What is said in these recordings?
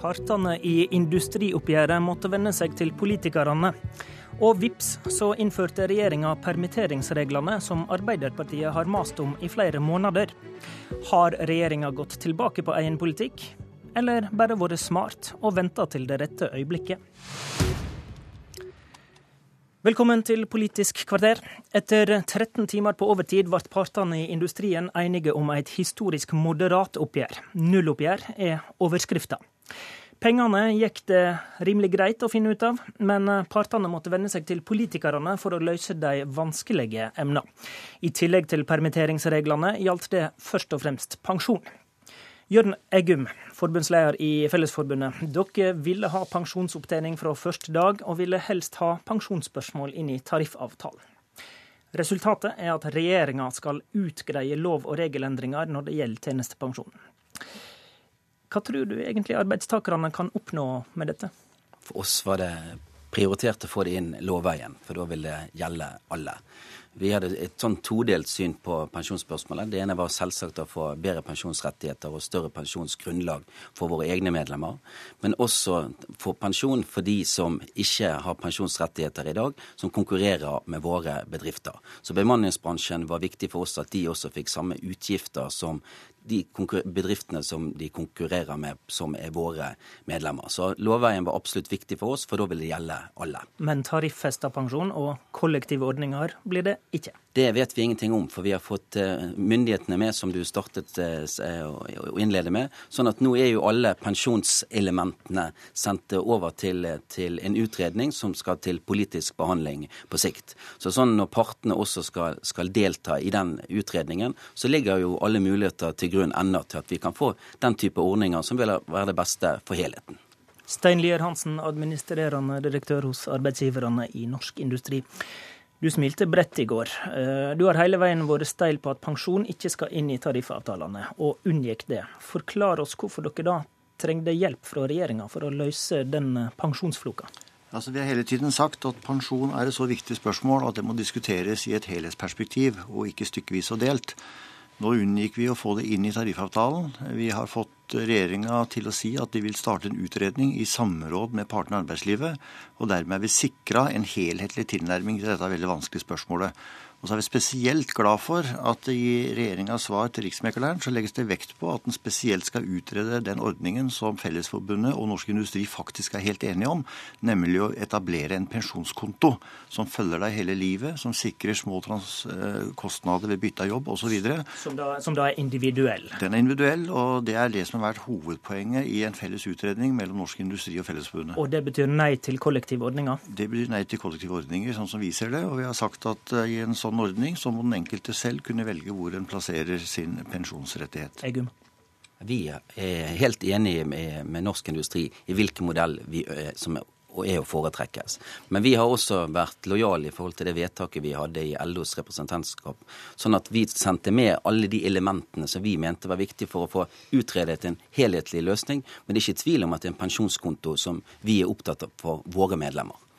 Partene i industrioppgjøret måtte venne seg til politikerne. Og vips, så innførte regjeringa permitteringsreglene som Arbeiderpartiet har mast om i flere måneder. Har regjeringa gått tilbake på egen politikk, eller bare vært smart og venta til det rette øyeblikket? Velkommen til Politisk kvarter. Etter 13 timer på overtid ble partene i industrien enige om et historisk moderat oppgjør. Nulloppgjør er overskrifta. Pengene gikk det rimelig greit å finne ut av, men partene måtte venne seg til politikerne for å løse de vanskelige emnene. I tillegg til permitteringsreglene gjaldt det først og fremst pensjon. Jørn Eggum, forbundsleder i Fellesforbundet. Dere ville ha pensjonsopptjening fra første dag, og ville helst ha pensjonsspørsmål inn i tariffavtalen. Resultatet er at regjeringa skal utgreie lov- og regelendringer når det gjelder tjenestepensjon. Hva tror du egentlig arbeidstakerne kan oppnå med dette? For oss var det prioritert å få det inn lovveien, for da vil det gjelde alle. Vi hadde et sånn todelt syn på pensjonsspørsmålet. Det ene var selvsagt å få bedre pensjonsrettigheter og større pensjonsgrunnlag for våre egne medlemmer. Men også få pensjon for de som ikke har pensjonsrettigheter i dag, som konkurrerer med våre bedrifter. Så bemanningsbransjen var viktig for oss at de også fikk samme utgifter som de bedriftene som de konkurrerer med, som er våre medlemmer. Så lovveien var absolutt viktig for oss, for da vil det gjelde alle. Men tariffesta pensjon og kollektive ordninger blir det ikke? Det vet vi ingenting om, for vi har fått eh, myndighetene med, som du startet eh, å innlede med. Sånn at nå er jo alle pensjonselementene sendt over til, til, en utredning som skal til politisk behandling på sikt. Så sånn når partene også skal, skal delta i den utredningen, så ligger jo alle muligheter til grunn ennå til at vi kan få den type ordninger som vil være det beste for helheten. Stein Lier Hansen, administrerende direktør hos arbeidsgiverne i Norsk Industri. Du smilte bredt i går. Eh, du har hele veien vært steil på at pensjon ikke skal inn i tariffavtalene, og unngikk det. Forklar oss hvorfor dere da trengte hjelp fra regjeringa for å løse den eh, pensjonsfloka. Altså, vi har hele tiden sagt at pensjon er et så viktig spørsmål at det må diskuteres i et helhetsperspektiv, og ikke stykkevis og delt. Nå unngikk vi å få det inn i tariffavtalen. Vi har fått regjeringa til å si at de vil starte en utredning i samråd med partene i arbeidslivet. Og dermed er vi sikra en helhetlig tilnærming til dette veldig vanskelige spørsmålet. Og så er vi spesielt glad for at i regjeringas svar til Riksmekleren så legges det vekt på at den spesielt skal utrede den ordningen som Fellesforbundet og Norsk Industri faktisk er helt enige om, nemlig å etablere en pensjonskonto som følger deg hele livet, som sikrer små eh, kostnader ved bytte av jobb osv. Som, som da er individuell? Den er individuell, og det er det som har vært hovedpoenget i en felles utredning mellom Norsk Industri og Fellesforbundet. Og det betyr nei til kollektive ordninger? Det betyr nei til kollektive ordninger, sånn som vi ser det. Og vi har sagt at i en sånn sånn ordning, så må den enkelte selv kunne velge hvor en plasserer sin pensjonsrettighet. Egum. Vi er helt enige med, med norsk industri i hvilken modell vi, eh, som er er å foretrekkes. Men vi har også vært lojale i forhold til det vedtaket vi hadde i LOs representantskap. Sånn at vi sendte med alle de elementene som vi mente var viktige for å få utredet en helhetlig løsning. Men det er ikke tvil om at det er en pensjonskonto som vi er opptatt av for våre medlemmer.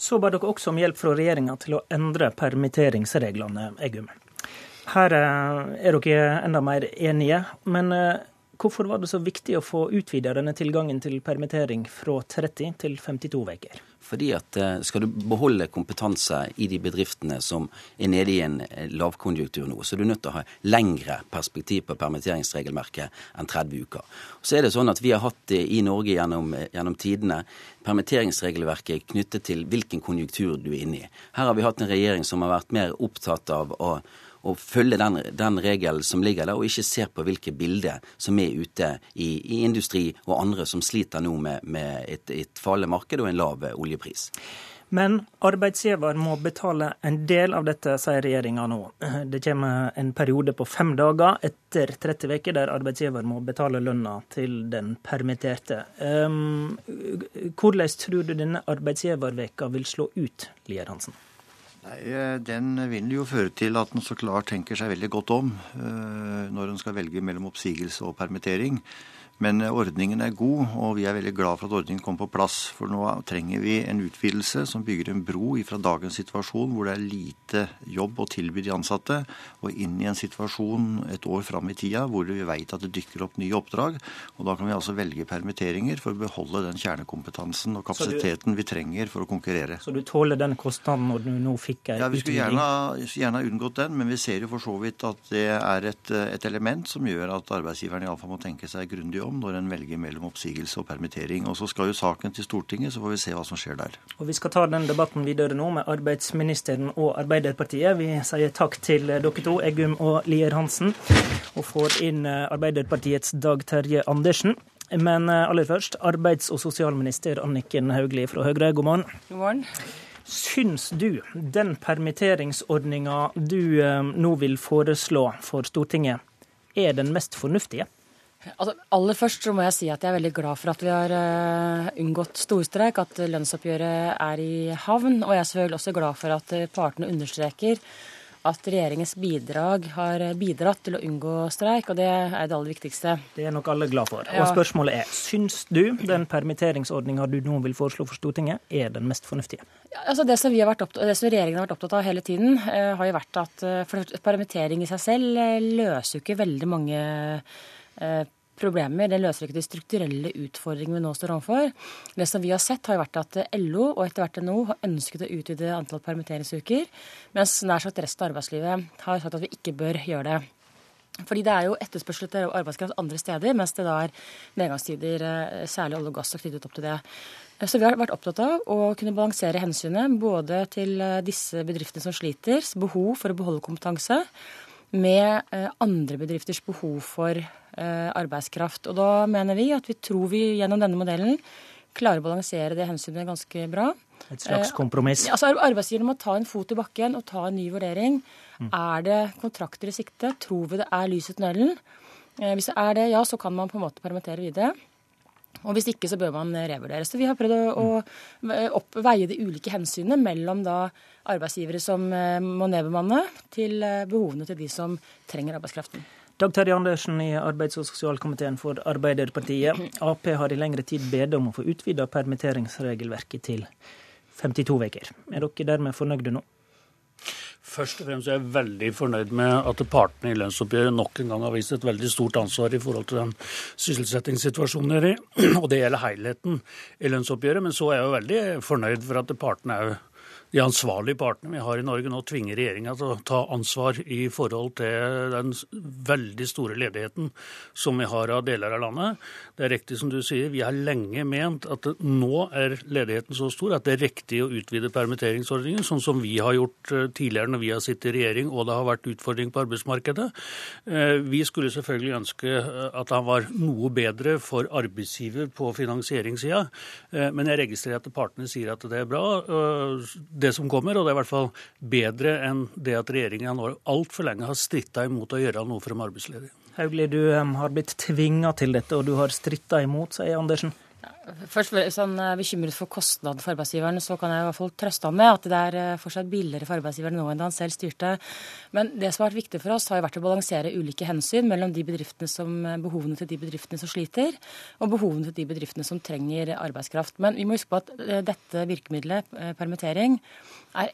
Så ba dere også om hjelp fra regjeringa til å endre permitteringsreglene, Eggum. Her eh, er dere enda mer enige, men eh, hvorfor var det så viktig å få utvida denne tilgangen til permittering fra 30 til 52 uker? Fordi at eh, Skal du beholde kompetanse i de bedriftene som er nede i en eh, lavkonjunktur nå, så er du nødt til å ha lengre perspektiv på permitteringsregelmerket enn 30 uker. Så er det sånn at Vi har hatt det i Norge gjennom, eh, gjennom tidene permitteringsregelverket knyttet til hvilken konjunktur du er inne i. Her har vi hatt en regjering som har vært mer opptatt av å å følge den, den, regelen som ligger der, og ikke ser på hvilke bilder som er ute i, i industri og andre som sliter nå med, med et, et fallende marked og en lav oljepris. Men arbeidsgiver må betale en del av dette, sier regjeringa nå. Det kommer en periode på fem dager etter 30 uker der arbeidsgiver må betale lønna til den permitterte. Um, hvordan tror du denne arbeidsgiverveka vil slå ut, Lier Hansen? Nei, eh, Den vil jo føre til at en så klart tenker seg veldig godt om uh, når en skal velge mellom oppsigelse og permittering. Men ordningen er god, og vi er veldig glad for at ordningen kom på plass. For nå trenger vi en utvidelse som bygger en bro fra dagens situasjon hvor det er lite jobb å tilby de ansatte, og inn i en situasjon et år fram i tida hvor vi vet at det dykker opp nye oppdrag. Og da kan vi altså velge permitteringer for å beholde den kjernekompetansen og kapasiteten du, vi trenger for å konkurrere. Så du tåler den kostnaden når du nå fikk ei ja, Vi skulle gjerne, gjerne unngått den, men vi ser jo for så vidt at det er et, et element som gjør at arbeidsgiveren iallfall må tenke seg grundig om om når en velger mellom oppsigelse og permittering. Og Så skal jo saken til Stortinget, så får vi se hva som skjer der. Og Vi skal ta den debatten videre nå med arbeidsministeren og Arbeiderpartiet. Vi sier takk til dere to, Eggum og Lier Hansen, og får inn Arbeiderpartiets Dag Terje Andersen. Men aller først, arbeids- og sosialminister Anniken Hauglie fra Høyre, god morgen. God morgen. Syns du den permitteringsordninga du nå vil foreslå for Stortinget, er den mest fornuftige? Altså, aller først så må jeg si at jeg er veldig glad for at vi har uh, unngått storstreik, at lønnsoppgjøret er i havn. Og jeg er selvfølgelig også glad for at eh, partene understreker at regjeringens bidrag har bidratt til å unngå streik, og det er det aller viktigste. Det er nok alle glad for. Og spørsmålet er, syns du den permitteringsordninga du nå vil foreslå for Stortinget, er den mest fornuftige? Ja, altså det, som opptatt, det, som regjeringen har vært opptatt av hele tiden, har jo vært at permittering i seg selv løser jo ikke veldig mange Eh, problemer. Det løser ikke de strukturelle utfordringene vi nå står overfor. Det som vi har sett, har vært at LO og etter hvert NHO har ønsket å utvide antall permitteringsuker, mens nær sagt resten av arbeidslivet har sagt at vi ikke bør gjøre det. Fordi det er jo etterspørsel etter arbeidskraft andre steder, mens det da er nedgangstider, eh, særlig olje og gass, er knyttet opp til det. Så vi har vært opptatt av å kunne balansere hensynet både til eh, disse bedriftene som sliter, behov for å beholde kompetanse, med andre bedrifters behov for Eh, arbeidskraft. Og da mener vi at vi tror vi gjennom denne modellen klarer å balansere det hensynet ganske bra. Et slags kompromiss? Eh, altså Arbeidsgiverne må ta en fot i bakken og ta en ny vurdering. Mm. Er det kontrakter i sikte? Tror vi det er lys i tunnelen? Eh, hvis det er det, ja, så kan man på en måte permittere videre. Og hvis ikke, så bør man revurdere. Så vi har prøvd å, å opp, veie de ulike hensynene mellom da arbeidsgivere som må nedbemanne, til behovene til de som trenger arbeidskraften. Dag Terje Andersen i arbeids- og sosialkomiteen for Arbeiderpartiet. Ap har i lengre tid bedt om å få utvida permitteringsregelverket til 52 uker. Er dere dermed fornøyde nå? Først og fremst er jeg veldig fornøyd med at partene i lønnsoppgjøret nok en gang har vist et veldig stort ansvar i forhold til den sysselsettingssituasjonen de er i. Og det gjelder helheten i lønnsoppgjøret. Men så er jeg jo veldig fornøyd for at partene er de ansvarlige partene vi har i Norge nå tvinger regjeringa til å ta ansvar i forhold til den veldig store ledigheten som vi har av deler av landet. Det er riktig som du sier, vi har lenge ment at nå er ledigheten så stor at det er riktig å utvide permitteringsordningen, sånn som vi har gjort eh, tidligere når vi har sittet i regjering og det har vært utfordring på arbeidsmarkedet. Eh, vi skulle selvfølgelig ønske eh, at han var noe bedre for arbeidsgiver på finansieringssida, men jeg registrerer at partene sier at det er bra det som kommer, og det er i hvert fall bedre enn det at regjeringa nå altfor lenge har stritta imot å gjøre noe for de arbeidsledige. Hauglie, du har blitt tvinga til dette, og du har stritta imot, sier Andersen. Først hvis han er bekymret for kostnaden for arbeidsgiveren, så kan jeg i hvert fall trøste han med at det er eh, fortsatt billigere for arbeidsgiveren nå enn da han selv styrte. Men det som har vært viktig for oss, har jo vært å balansere ulike hensyn mellom de som, behovene til de bedriftene som sliter, og behovene til de bedriftene som trenger arbeidskraft. Men vi må huske på at eh, dette virkemidlet, eh, permittering, er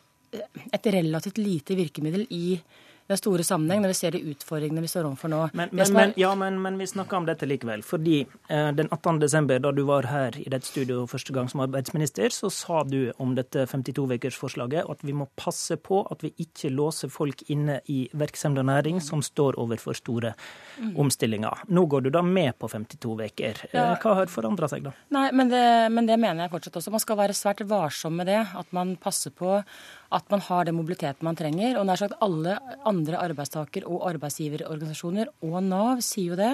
et relativt lite virkemiddel i den store sammenheng når vi ser de utfordringene vi står overfor nå. Men, men, men, ja, men, vi snakker om dette likevel. Fordi eh, den 18. desember, da du var her i dette studio første gang som arbeidsminister, så sa du om dette 52-ukersforslaget at vi må passe på at vi ikke låser folk inne i virksomhet og næring som står overfor store mm. omstillinger. Nå går du da med på 52 uker. Eh, ja. Hva har forandra seg da? Nei, men det, men det mener jeg fortsatt også. Man skal være svært varsom med det. At man passer på at man har den mobiliteten man trenger. Og nær sagt alle andre arbeidstaker- og arbeidsgiverorganisasjoner og Nav sier jo det,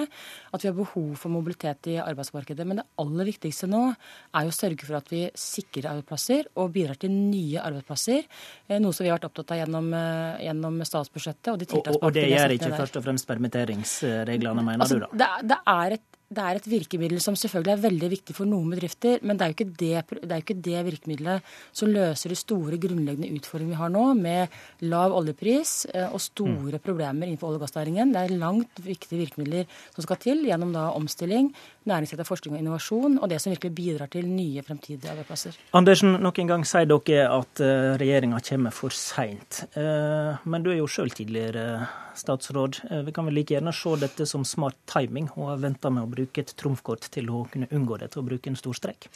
at vi har behov for mobilitet i arbeidsmarkedet. Men det aller viktigste nå er jo å sørge for at vi sikrer arbeidsplasser og bidrar til nye arbeidsplasser. Eh, noe som vi har vært opptatt av gjennom, eh, gjennom statsbudsjettet. Og, de og, og, og det gjør ikke først og fremst permitteringsreglene, mener altså, du da? Det, det er et det er et virkemiddel som selvfølgelig er veldig viktig for noen bedrifter, men det er jo ikke det, det, ikke det virkemiddelet som løser de store grunnleggende utfordringene vi har nå, med lav oljepris eh, og store mm. problemer innenfor olje- og gassnæringen. Det er langt viktige virkemidler som skal til gjennom da omstilling, næringsrettet forskning og innovasjon, og det som virkelig bidrar til nye fremtidige arbeidsplasser. Andersen, nok en gang sier dere at eh, regjeringa kommer for seint. Eh, men du er jo sjøl tidligere statsråd. Vi kan vel like gjerne se dette som smart timing, og vente med å bruke bruke et trumfkort til å kunne unngå det, til å bruke en stor strek?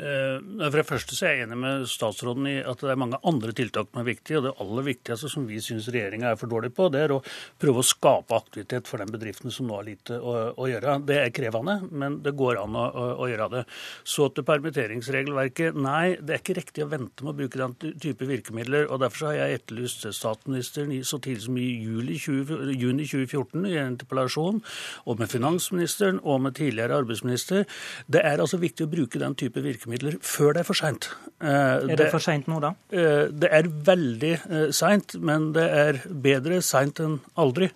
Eh, for det første så er jeg enig med statsråden i at det er mange andre tiltak som er viktige. og Det aller viktigste som vi syns regjeringa er for dårlig på, det er å prøve å skape aktivitet for den bedriften som nå har lite å, å, gjøre. Det er krevende, men det går an å, å, gjøre det. Så til permitteringsregelverket. Nei, det er ikke riktig å vente med å bruke den type virkemidler. og Derfor har jeg etterlyst statsministeren så tidlig som i juli 20, juni 2014 i en interpellasjon, og med finansministeren og med tidligere arbeidsminister. Det er altså viktig å bruke den type virkemidler virkemidler før det er for seint. Eh, er det, det for seint nå, da? Eh, det er veldig eh, seint, men det er bedre seint enn aldri.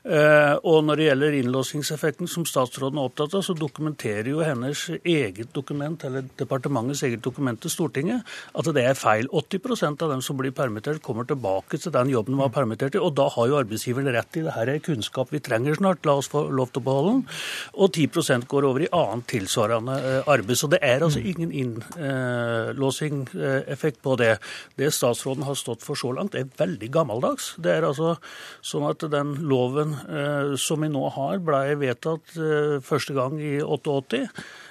Og når det gjelder innlåsingseffekten, som statsråden er opptatt av, så dokumenterer jo hennes eget dokument, eller departementets eget dokument til Stortinget, at det er feil. 80% av dem som blir permittert, kommer tilbake til den jobben de var permittert i. Og da har jo arbeidsgiveren rett i det her er kunnskap vi trenger snart, la oss få lov til å beholde den. Og 10% går over i annet tilsvarende arbeid. Så det er altså ingen innlåsingeffekt på det. Det statsråden har stått for så langt, er veldig gammeldags. Det er altså sånn at den loven eh, som vi nå har, blei vedtatt eh, første gang i 88.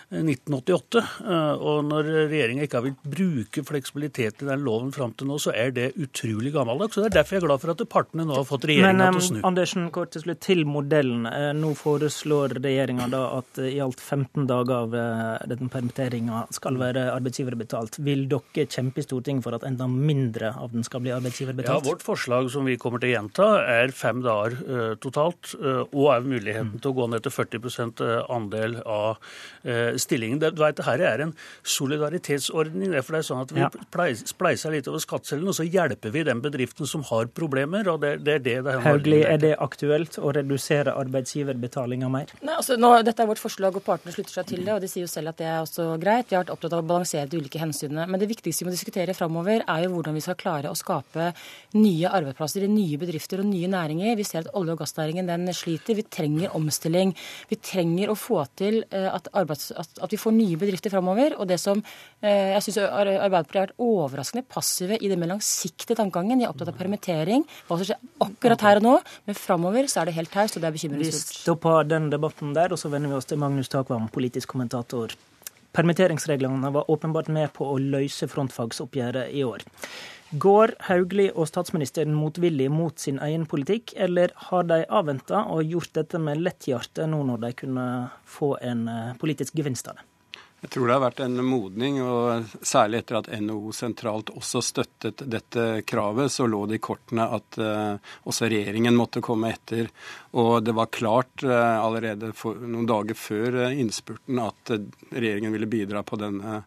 1988. Eh, og når regjeringa ikke har villet bruke fleksibilitet i den loven fram til nå, så er det utrolig gammeldags. og Det er derfor jeg er glad for at partene nå har fått regjeringa til å snu. Men Andersen, kort til slutt, til modellen. Eh, nå foreslår regjeringa at i alt 15 dager av den denne permitteringa skal være arbeidsgiverbetalt. Vil dere kjempe i Stortinget for at enda mindre av den skal bli arbeidsgiverbetalt? Ja, Vårt forslag som vi kommer til å gjenta, er fem dager uh, totalt, uh, og er muligheten mm. til å gå ned til 40% andel av uh, stillingen. Det, du vet, Dette er en solidaritetsordning. for det er sånn at Vi ja. spleiser litt over skattseddelen, og så hjelper vi den bedriften som har problemer. og det, det er det det Haugli, er det aktuelt å redusere arbeidsgiverbetalinga mer? Nei, altså, nå, Dette er vårt forslag, og partene slutter seg til det. og De sier jo selv at det er også greit. Vi har vært opptatt av å balansere de ulike hensynene. Men det viktigste vi må diskutere framover, er jo hvordan vi skal klare å skape nye arbeidsplasser i nye bedrifter og nye næringer. Vi ser at olje- og gassnæringen den sliter. Vi trenger omstilling. Vi trenger å få til eh, at, arbeids, at at, vi får nye bedrifter framover. Og det som eh, jeg syns Arbeiderpartiet har vært overraskende passive i den mer langsiktige tankegangen. De er opptatt av permittering, hva som skjer akkurat her og nå. Men framover så er det helt taust, og det er bekymringsfullt. Vi stopper den debatten der, og så vender vi oss til Magnus Takvam, politisk kommentator. Permitteringsreglene var åpenbart med på å løse frontfagsoppgjøret i år. Går Hauglie og statsministeren motvillig mot sin egen politikk, eller har de avventa og gjort dette med lett hjerte nå når de kunne få en eh, politisk gevinst av det? Jeg tror det har vært en modning, og særlig etter at NHO sentralt også støttet dette kravet, så lå det i kortene at uh, også regjeringen måtte komme etter. Og det var klart uh, allerede for, noen dager før uh, innspurten at regjeringen ville bidra på denne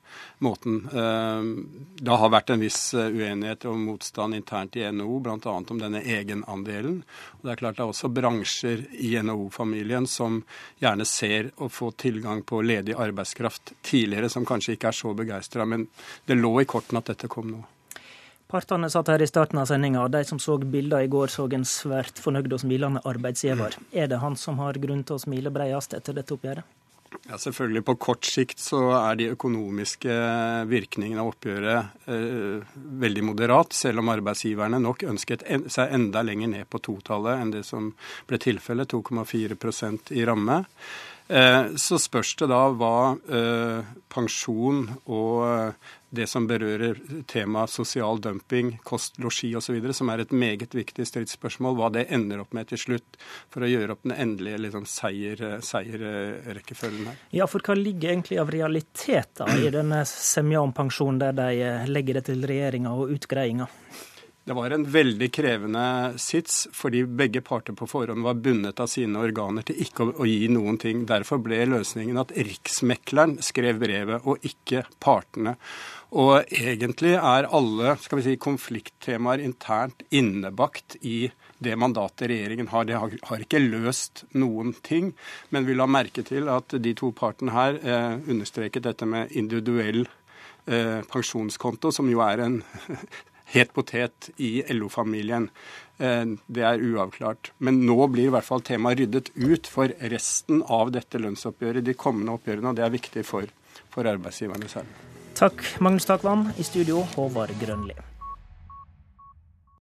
måten. det har vært en viss uenighet og motstand internt i NHO, bl.a. om denne egenandelen. Og det er klart det er også bransjer i NHO-familien som gjerne ser å få tilgang på ledig arbeidskraft tidligere som kanskje ikke er så begeistra. Men det lå i kortene at dette kom nå. Partene satt her i starten av sendinga, og de som så bilder i går, så en svært fornøyd og smilende arbeidsgiver. Er det han som har grunn til å smile bredest etter dette oppgjøret? Ja, selvfølgelig. På kort sikt så er de økonomiske virkningene av oppgjøret eh, veldig moderat, selv om arbeidsgiverne nok ønsket en, seg enda lenger ned på totallet enn det som ble tilfellet, 2,4% i ramme. Eh, så spørs det da hva eh, pensjon og eh, det som berører temaet sosial dumping, kost, losji osv., som er et meget viktig stridsspørsmål, hva det ender opp med til slutt, for å gjøre opp den endelige liksom, seierrekkefølgen her. Ja, for hva ligger egentlig av realiteter i denne semja om pensjon, der de legger det til regjeringa og utgreiinga? Det var en veldig krevende sits, fordi begge parter på forhånd var bundet av sine organer til ikke å, gi noen ting. Derfor ble løsningen at Riksmekleren skrev brevet, og ikke partene. Og egentlig er alle skal vi si, konflikttemaer internt innebakt i det mandatet regjeringen har. Det har, ikke løst noen ting, men vi la merke til at de to partene her eh, understreket dette med individuell eh, pensjonskonto, som jo er en het potet i LO-familien. Eh, det er uavklart. Men nå blir i hvert fall temaet ryddet ut for resten av dette lønnsoppgjøret, de kommende oppgjørene, og det er viktig for, for arbeidsgiverne selv. Takk, Magnus Takvam. I studio, Håvard Grønli.